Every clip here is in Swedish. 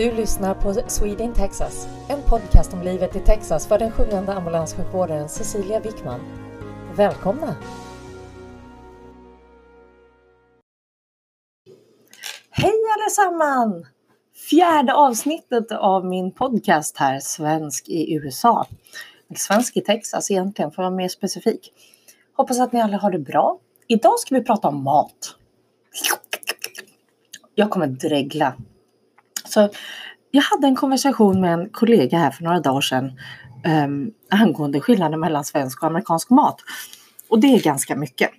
Du lyssnar på Sweden Texas, en podcast om livet i Texas för den sjungande ambulanssjukvårdaren Cecilia Wickman. Välkomna! Hej allesammans! Fjärde avsnittet av min podcast här, Svensk i USA. Svensk i Texas egentligen, för att vara mer specifik. Hoppas att ni alla har det bra. Idag ska vi prata om mat. Jag kommer dregla så jag hade en konversation med en kollega här för några dagar sedan um, angående skillnaden mellan svensk och amerikansk mat. Och det är ganska mycket.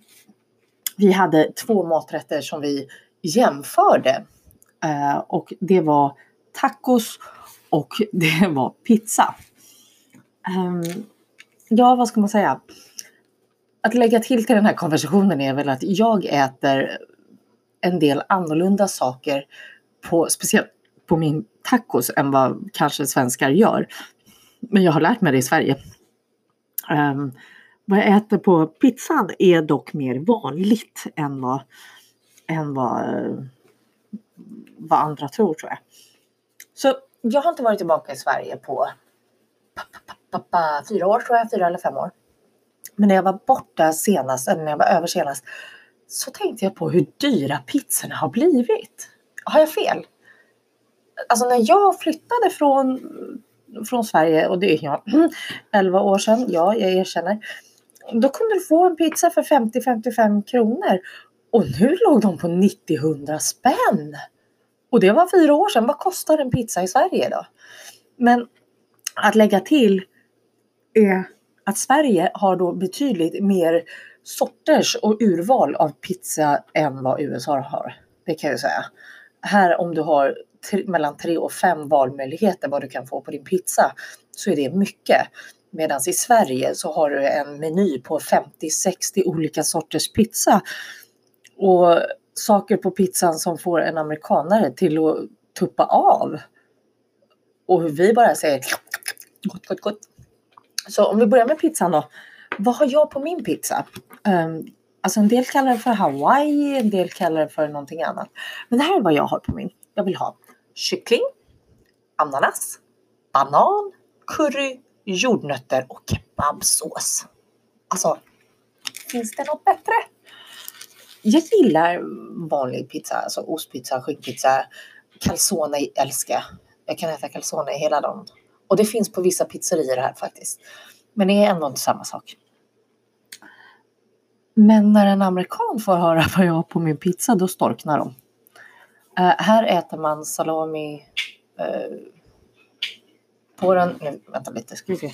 Vi hade två maträtter som vi jämförde uh, och det var tacos och det var pizza. Um, ja, vad ska man säga? Att lägga till till den här konversationen är väl att jag äter en del annorlunda saker på speciellt på min tacos än vad kanske svenskar gör. Men jag har lärt mig det i Sverige. Um, vad jag äter på pizzan är dock mer vanligt än vad, än vad, vad andra tror tror jag. Så jag har inte varit tillbaka i Sverige på fyra år tror jag, fyra eller fem år. Men när jag var borta senast, eller när jag var över senast, så tänkte jag på hur dyra pizzorna har blivit. Har jag fel? Alltså när jag flyttade från, från Sverige och det är jag 11 år sedan, ja jag erkänner. Då kunde du få en pizza för 50-55 kronor och nu låg de på 90-100 spänn. Och det var fyra år sedan. Vad kostar en pizza i Sverige då? Men att lägga till är att Sverige har då betydligt mer sorters och urval av pizza än vad USA har. Det kan jag säga. Här om du har mellan tre och fem valmöjligheter vad du kan få på din pizza så är det mycket. Medan i Sverige så har du en meny på 50-60 olika sorters pizza. Och saker på pizzan som får en amerikanare till att tuppa av. Och hur vi bara säger gott, gott, gott. Så om vi börjar med pizzan då. Vad har jag på min pizza? Um, alltså en del kallar det för Hawaii, en del kallar det för någonting annat. Men det här är vad jag har på min. Jag vill ha kyckling, ananas, banan, curry, jordnötter och kebabsås. Alltså, finns det något bättre? Jag gillar vanlig pizza, alltså ostpizza, skinkpizza, calzone älskar jag. Jag kan äta calzone hela dagen. Och det finns på vissa pizzerior här faktiskt. Men det är ändå inte samma sak. Men när en amerikan får höra vad jag har på min pizza, då storknar de. Eh, här äter man salami uh, på den... Nu, vänta lite, ska vi se.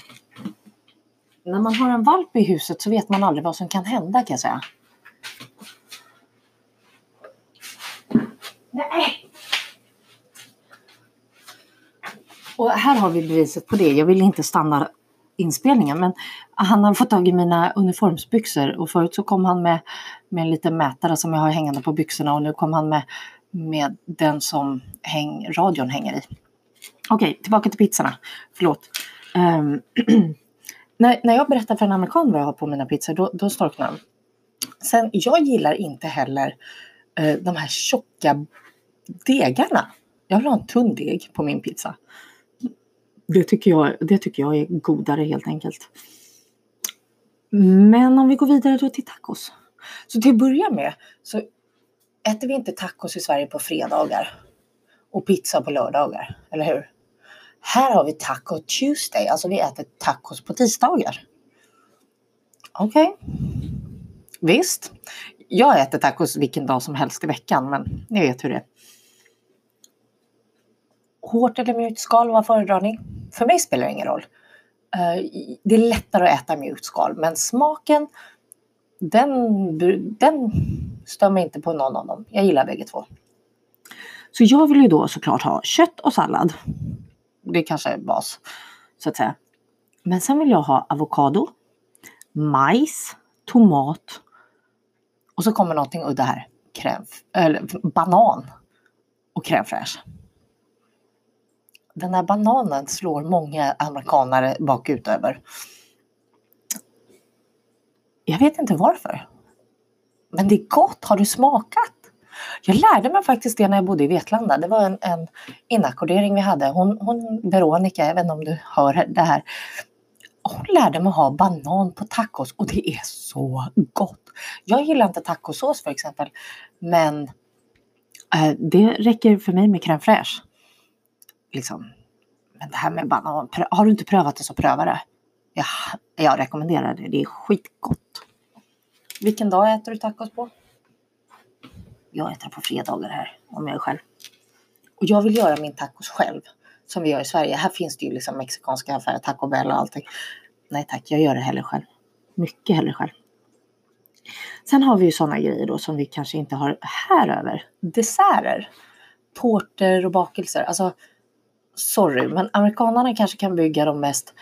När man har en valp i huset så vet man aldrig vad som kan hända kan jag säga. Nej! Och här har vi beviset på det. Jag vill inte stanna inspelningen men han har fått tag i mina uniformsbyxor och förut så kom han med, med en liten mätare som jag har hängande på byxorna och nu kom han med med den som häng, radion hänger i. Okej, okay, tillbaka till pizzorna. Förlåt. Um, när, när jag berättar för en amerikan vad jag har på mina pizzor, då, då storknar de. Sen, jag gillar inte heller uh, de här tjocka degarna. Jag vill ha en tunn deg på min pizza. Det tycker jag, det tycker jag är godare helt enkelt. Men om vi går vidare då till tacos. Så till att börja med så äter vi inte tacos i Sverige på fredagar och pizza på lördagar, eller hur? Här har vi Taco Tuesday, alltså vi äter tacos på tisdagar. Okej. Okay. Visst, jag äter tacos vilken dag som helst i veckan, men ni vet hur det är. Hårt eller mjukt skal, vad föredrar ni? För mig spelar det ingen roll. Eh, det är lättare att äta mjukt skal, men smaken, den, den Stör mig inte på någon av dem. Jag gillar bägge två. Så jag vill ju då såklart ha kött och sallad. Det kanske är bas, så att säga. Men sen vill jag ha avokado, majs, tomat och så kommer någonting udda här. Crème, eller banan och crème fraîche. Den här bananen slår många amerikanare bakut över. Jag vet inte varför. Men det är gott, har du smakat? Jag lärde mig faktiskt det när jag bodde i Vetlanda. Det var en, en inackordering vi hade. Hon, hon, Veronica, jag vet inte om du hör det här. Hon lärde mig att ha banan på tacos och det är så gott. Jag gillar inte tacosås för exempel. Men eh, det räcker för mig med crème fraîche. Liksom. Men det här med banan, har du inte prövat det så pröva det. Ja, jag rekommenderar det, det är skitgott. Vilken dag äter du tacos på? Jag äter på fredagar här om jag är själv. Och jag vill göra min tacos själv som vi gör i Sverige. Här finns det ju liksom mexikanska affärer, Taco Bell och allting. Nej tack, jag gör det hellre själv. Mycket hellre själv. Sen har vi ju sådana grejer då som vi kanske inte har här över. Desserter. Tårtor och bakelser. Alltså, sorry, men amerikanerna kanske kan bygga de mest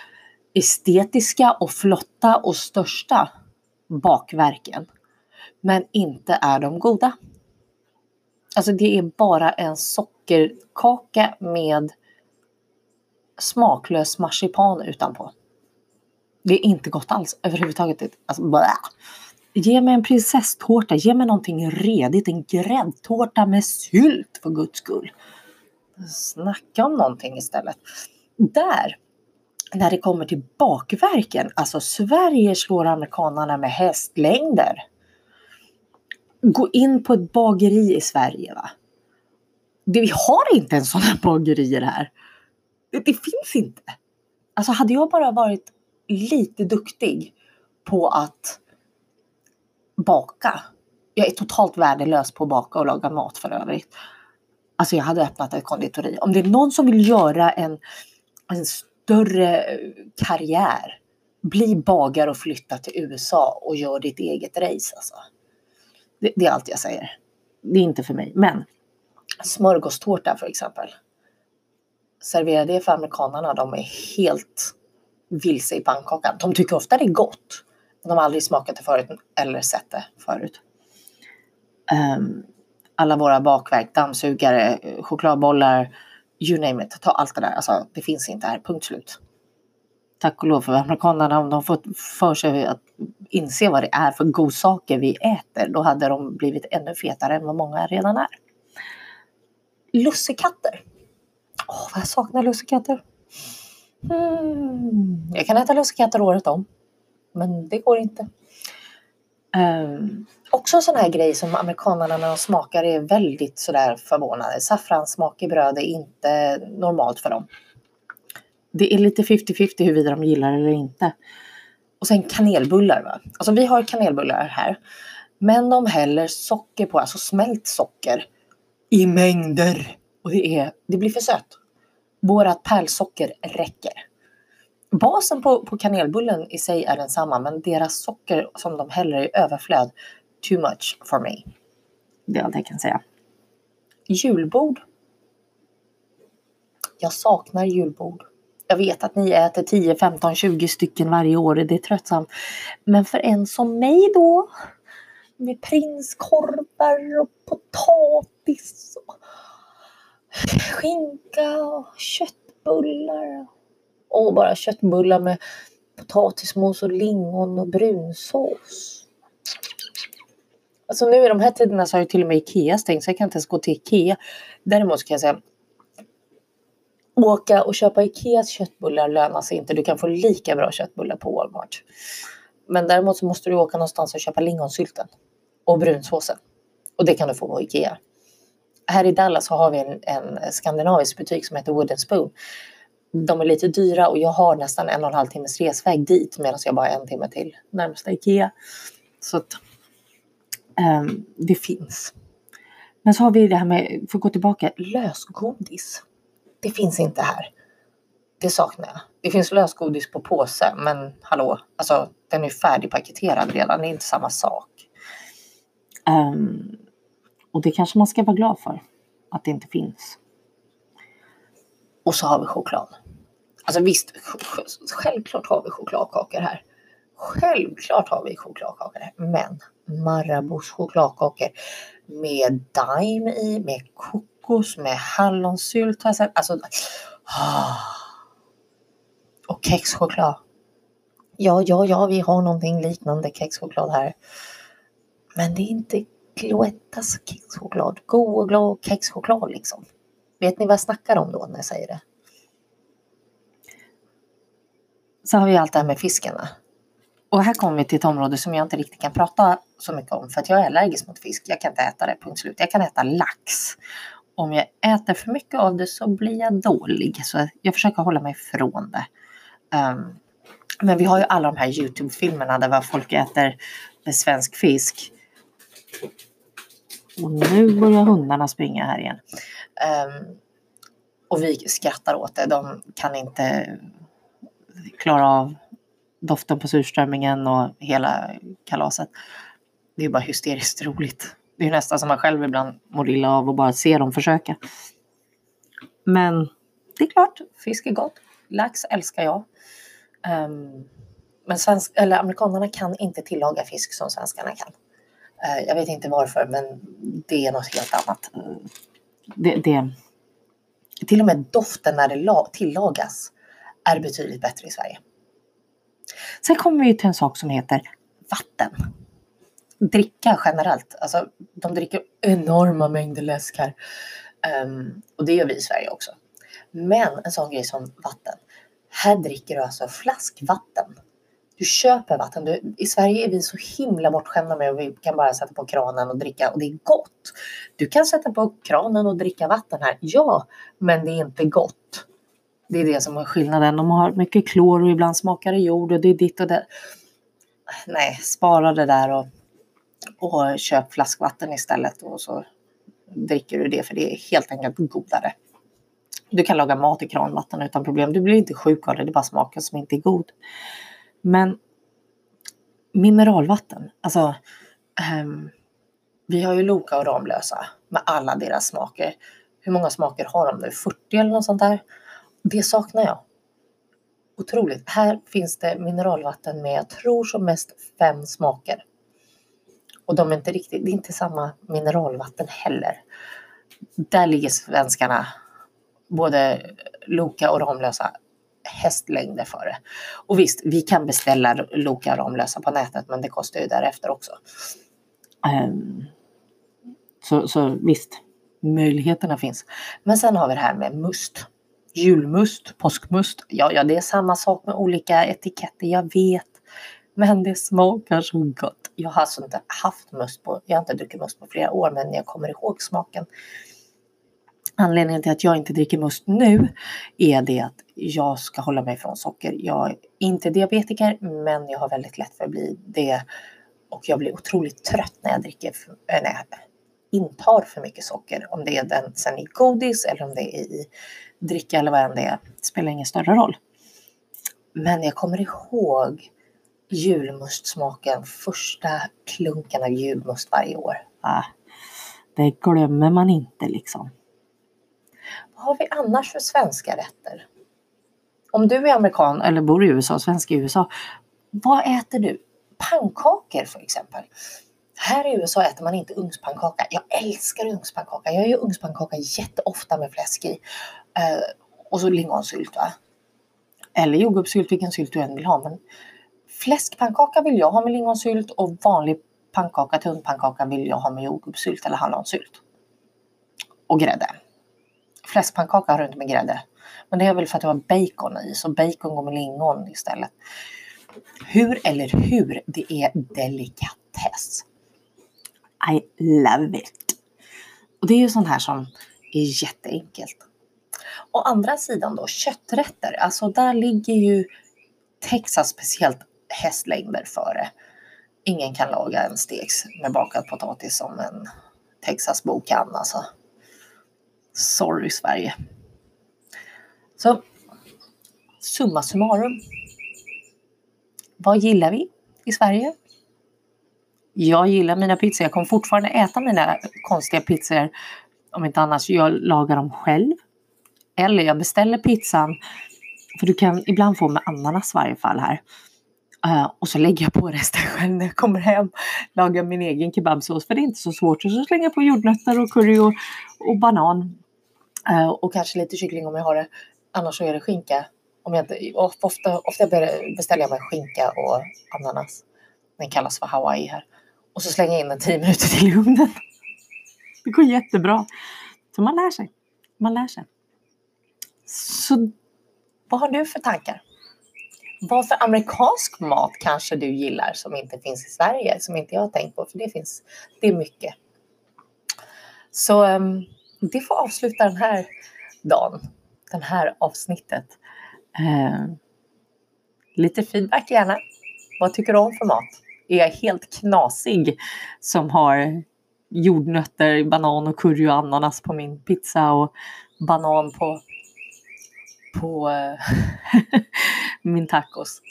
estetiska och flotta och största bakverken. Men inte är de goda. Alltså det är bara en sockerkaka med smaklös marsipan utanpå. Det är inte gott alls överhuvudtaget. Alltså, blä. Ge mig en prinsesstårta, ge mig någonting redigt, en gräddtårta med sylt för guds skull. Snacka om någonting istället. Där, när det kommer till bakverken, alltså Sverige slår amerikanerna med hästlängder. Gå in på ett bageri i Sverige va. Vi har inte ens sådana bagerier här. Det, det finns inte. Alltså hade jag bara varit lite duktig på att baka. Jag är totalt värdelös på att baka och laga mat för övrigt. Alltså jag hade öppnat ett konditori. Om det är någon som vill göra en, en större eh, karriär, bli bagare och flytta till USA och gör ditt eget race. Alltså. Det, det är allt jag säger. Det är inte för mig. Men smörgåstårta för exempel. Servera det för amerikanerna, de är helt vilse i pannkakan. De tycker ofta det är gott. De har aldrig smakat det förut eller sett det förut. Um, alla våra bakverk, dammsugare, chokladbollar, you name it. Ta allt det där. Alltså, det finns inte här, punkt slut. Tack och lov för amerikanerna, om de fått för sig att inse vad det är för godsaker vi äter, då hade de blivit ännu fetare än vad många redan är. Lussekatter. Åh, vad jag saknar lussekatter. Mm. Jag kan äta lussekatter året om. Men det går inte. Um, också en sån här grej som amerikanerna när de smakar är väldigt sådär förvånade. Saffranssmak i bröd är inte normalt för dem. Det är lite 50-50 huruvida de gillar det eller inte. Och sen kanelbullar. Va? Alltså vi har kanelbullar här. Men de häller socker på, alltså smält socker i mängder. Och det, är, det blir för sött. Vårat pärlsocker räcker. Basen på, på kanelbullen i sig är densamma men deras socker som de häller i överflöd, too much for me. Det är allt jag kan säga. Julbord. Jag saknar julbord. Jag vet att ni äter 10, 15, 20 stycken varje år. Det är tröttsamt. Men för en som mig då. Med prinskorvar och potatis. Och skinka och köttbullar. Och bara köttbullar med potatismos och lingon och brunsås. Alltså nu i de här tiderna så har ju till och med Ikea stängt så jag kan inte ens gå till Ikea. Däremot så kan jag säga åka och köpa Ikeas köttbullar lönar sig inte. Du kan få lika bra köttbullar på Walmart. Men däremot så måste du åka någonstans och köpa lingonsylten och brunsåsen. Och det kan du få på Ikea. Här i Dallas så har vi en, en skandinavisk butik som heter Wooden Spoon de är lite dyra och jag har nästan en och en halv timmes resväg dit medan jag bara har en timme till närmsta Ikea. Så att Ehm, det finns. Men så har vi det här med, för att gå tillbaka, lösgodis. Det finns inte här. Det saknar jag. Det finns lösgodis på påse, men hallå, alltså den är färdigpaketerad redan. Det är inte samma sak. Um, och det kanske man ska vara glad för, att det inte finns. Och så har vi choklad. Alltså visst, självklart har vi chokladkakor här. Självklart har vi chokladkakor här. Men Marabous chokladkakor med daim i, med kokos, med hallonsylt. Alltså, ah. Och kexchoklad. Ja, ja, ja, vi har någonting liknande kexchoklad här. Men det är inte Cloettas kexchoklad. God och glad kexchoklad liksom. Vet ni vad jag snackar om då när jag säger det? Så har vi allt det här med fiskarna. Och här kommer vi till ett område som jag inte riktigt kan prata så mycket om för att jag är allergisk mot fisk. Jag kan inte äta det, punkt slut. Jag kan äta lax. Om jag äter för mycket av det så blir jag dålig. Så jag försöker hålla mig ifrån det. Um, men vi har ju alla de här Youtube-filmerna där folk äter svensk fisk. Och nu börjar hundarna springa här igen. Um, och vi skrattar åt det. De kan inte klara av doften på surströmmingen och hela kalaset. Det är bara hysteriskt roligt. Det är nästan som man själv ibland mår illa av att bara se dem försöka. Men det är klart, fisk är gott. Lax älskar jag. Um, men svensk, eller amerikanerna kan inte tillaga fisk som svenskarna kan. Uh, jag vet inte varför, men det är något helt annat. Det, det, till och med doften när det tillagas är betydligt bättre i Sverige. Sen kommer vi till en sak som heter vatten. Dricka generellt. Alltså, de dricker enorma mängder läsk här. Um, och det gör vi i Sverige också. Men en sån grej som vatten. Här dricker du alltså flaskvatten. Du köper vatten. Du, I Sverige är vi så himla bortskämda med att vi kan bara sätta på kranen och dricka och det är gott. Du kan sätta på kranen och dricka vatten här, ja, men det är inte gott. Det är det som är skillnaden. De har mycket klor och ibland smakar det jord och det är ditt och det. Nej, spara det där och, och köp flaskvatten istället och så dricker du det för det är helt enkelt godare. Du kan laga mat i kranvatten utan problem. Du blir inte sjuk av det, det är bara smaken som inte är god. Men mineralvatten, alltså um, vi har ju Loka och Ramlösa med alla deras smaker. Hur många smaker har de nu? 40 eller något sånt där? Det saknar jag. Otroligt. Här finns det mineralvatten med, jag tror som mest fem smaker. Och de är inte riktigt, det är inte samma mineralvatten heller. Där ligger svenskarna, både Loka och Ramlösa, hästlängder före. Och visst, vi kan beställa Loka och Ramlösa på nätet, men det kostar ju därefter också. Um, så, så visst, möjligheterna finns. Men sen har vi det här med must julmust, påskmust. Ja, ja, det är samma sak med olika etiketter, jag vet. Men det smakar så gott. Jag har alltså inte haft must på, jag har inte druckit must på flera år, men jag kommer ihåg smaken. Anledningen till att jag inte dricker must nu är det att jag ska hålla mig från socker. Jag är inte diabetiker, men jag har väldigt lätt för att bli det. Och jag blir otroligt trött när jag dricker, eh, när jag intar för mycket socker. Om det är den sen i godis eller om det är i dricka eller vad än det är. Det spelar ingen större roll. Men jag kommer ihåg julmustsmaken, första klunken av julmust varje år. Ah, det glömmer man inte liksom. Vad har vi annars för svenska rätter? Om du är amerikan eller bor i USA, svensk i USA, vad äter du? Pannkakor för exempel. Här i USA äter man inte ugnspannkaka. Jag älskar ugnspannkaka. Jag gör ugnspannkaka jätteofta med fläsk i. Eh, och så lingonsylt va. Eller jordgubbssylt, vilken sylt du än vill ha. Men fläskpannkaka vill jag ha med lingonsylt och vanlig pannkaka, tunnpannkaka vill jag ha med jordgubbssylt eller hallonsylt. Och grädde. Fläskpannkaka har du inte med grädde. Men det är väl för att det var bacon i, så bacon går med lingon istället. Hur eller hur, det är delikat. I love it. Och det är ju sånt här som är jätteenkelt. Å andra sidan då kötträtter, alltså där ligger ju Texas speciellt hästlängder före. Ingen kan laga en steks med bakad potatis som en Texasbo kan alltså. Sorry Sverige. Så summa summarum. Vad gillar vi i Sverige? Jag gillar mina pizzor. Jag kommer fortfarande äta mina konstiga pizzor. Om inte annars, jag lagar dem själv. Eller jag beställer pizzan. För du kan ibland få med ananas i varje fall här. Uh, och så lägger jag på resten själv när jag kommer hem. Lagar min egen kebabsås för det är inte så svårt. Och så slänger jag på jordnötter och curry och, och banan. Uh, och kanske lite kyckling om jag har det. Annars så är det skinka. Om jag inte, ofta, ofta beställer jag mig skinka och ananas. Den kallas för hawaii här och så slänga in den 10 minuter till i ugnen. Det går jättebra. Så man lär sig. Man lär sig. Så vad har du för tankar? Vad för amerikansk mat kanske du gillar som inte finns i Sverige, som inte jag har tänkt på, för det finns, det är mycket. Så um, det får avsluta den här dagen, Den här avsnittet. Uh, lite feedback gärna. Vad tycker du om för mat? Är helt knasig som har jordnötter, banan och curry och ananas på min pizza och banan på, på uh, min tacos?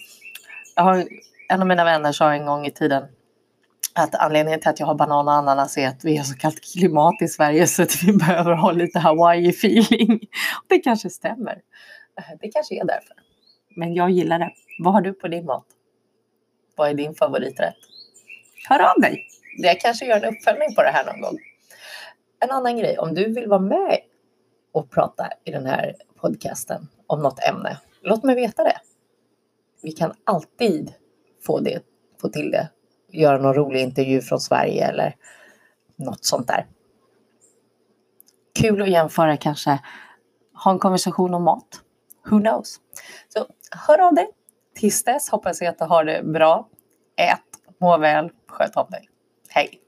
Jag har, en av mina vänner sa en gång i tiden att anledningen till att jag har banan och ananas är att vi har så kallt klimat i Sverige så att vi behöver ha lite Hawaii-feeling. Det kanske stämmer. Det kanske är därför. Men jag gillar det. Vad har du på din mat? Vad är din favoriträtt? Hör av dig! Jag kanske gör en uppföljning på det här någon gång. En annan grej, om du vill vara med och prata i den här podcasten om något ämne, låt mig veta det. Vi kan alltid få, det, få till det göra någon rolig intervju från Sverige eller något sånt där. Kul att jämföra kanske, ha en konversation om mat. Who knows? Så hör av dig. Tills dess hoppas jag att du har det bra. Ät, må väl, sköt om dig. Hej!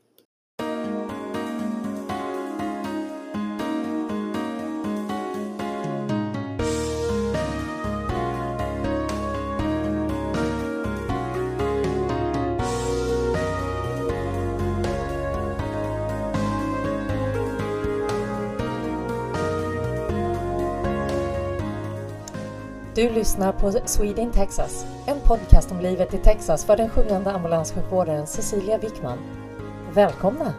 Du lyssnar på Sweden Texas, en podcast om livet i Texas för den sjungande ambulanssjukvårdaren Cecilia Wickman. Välkomna!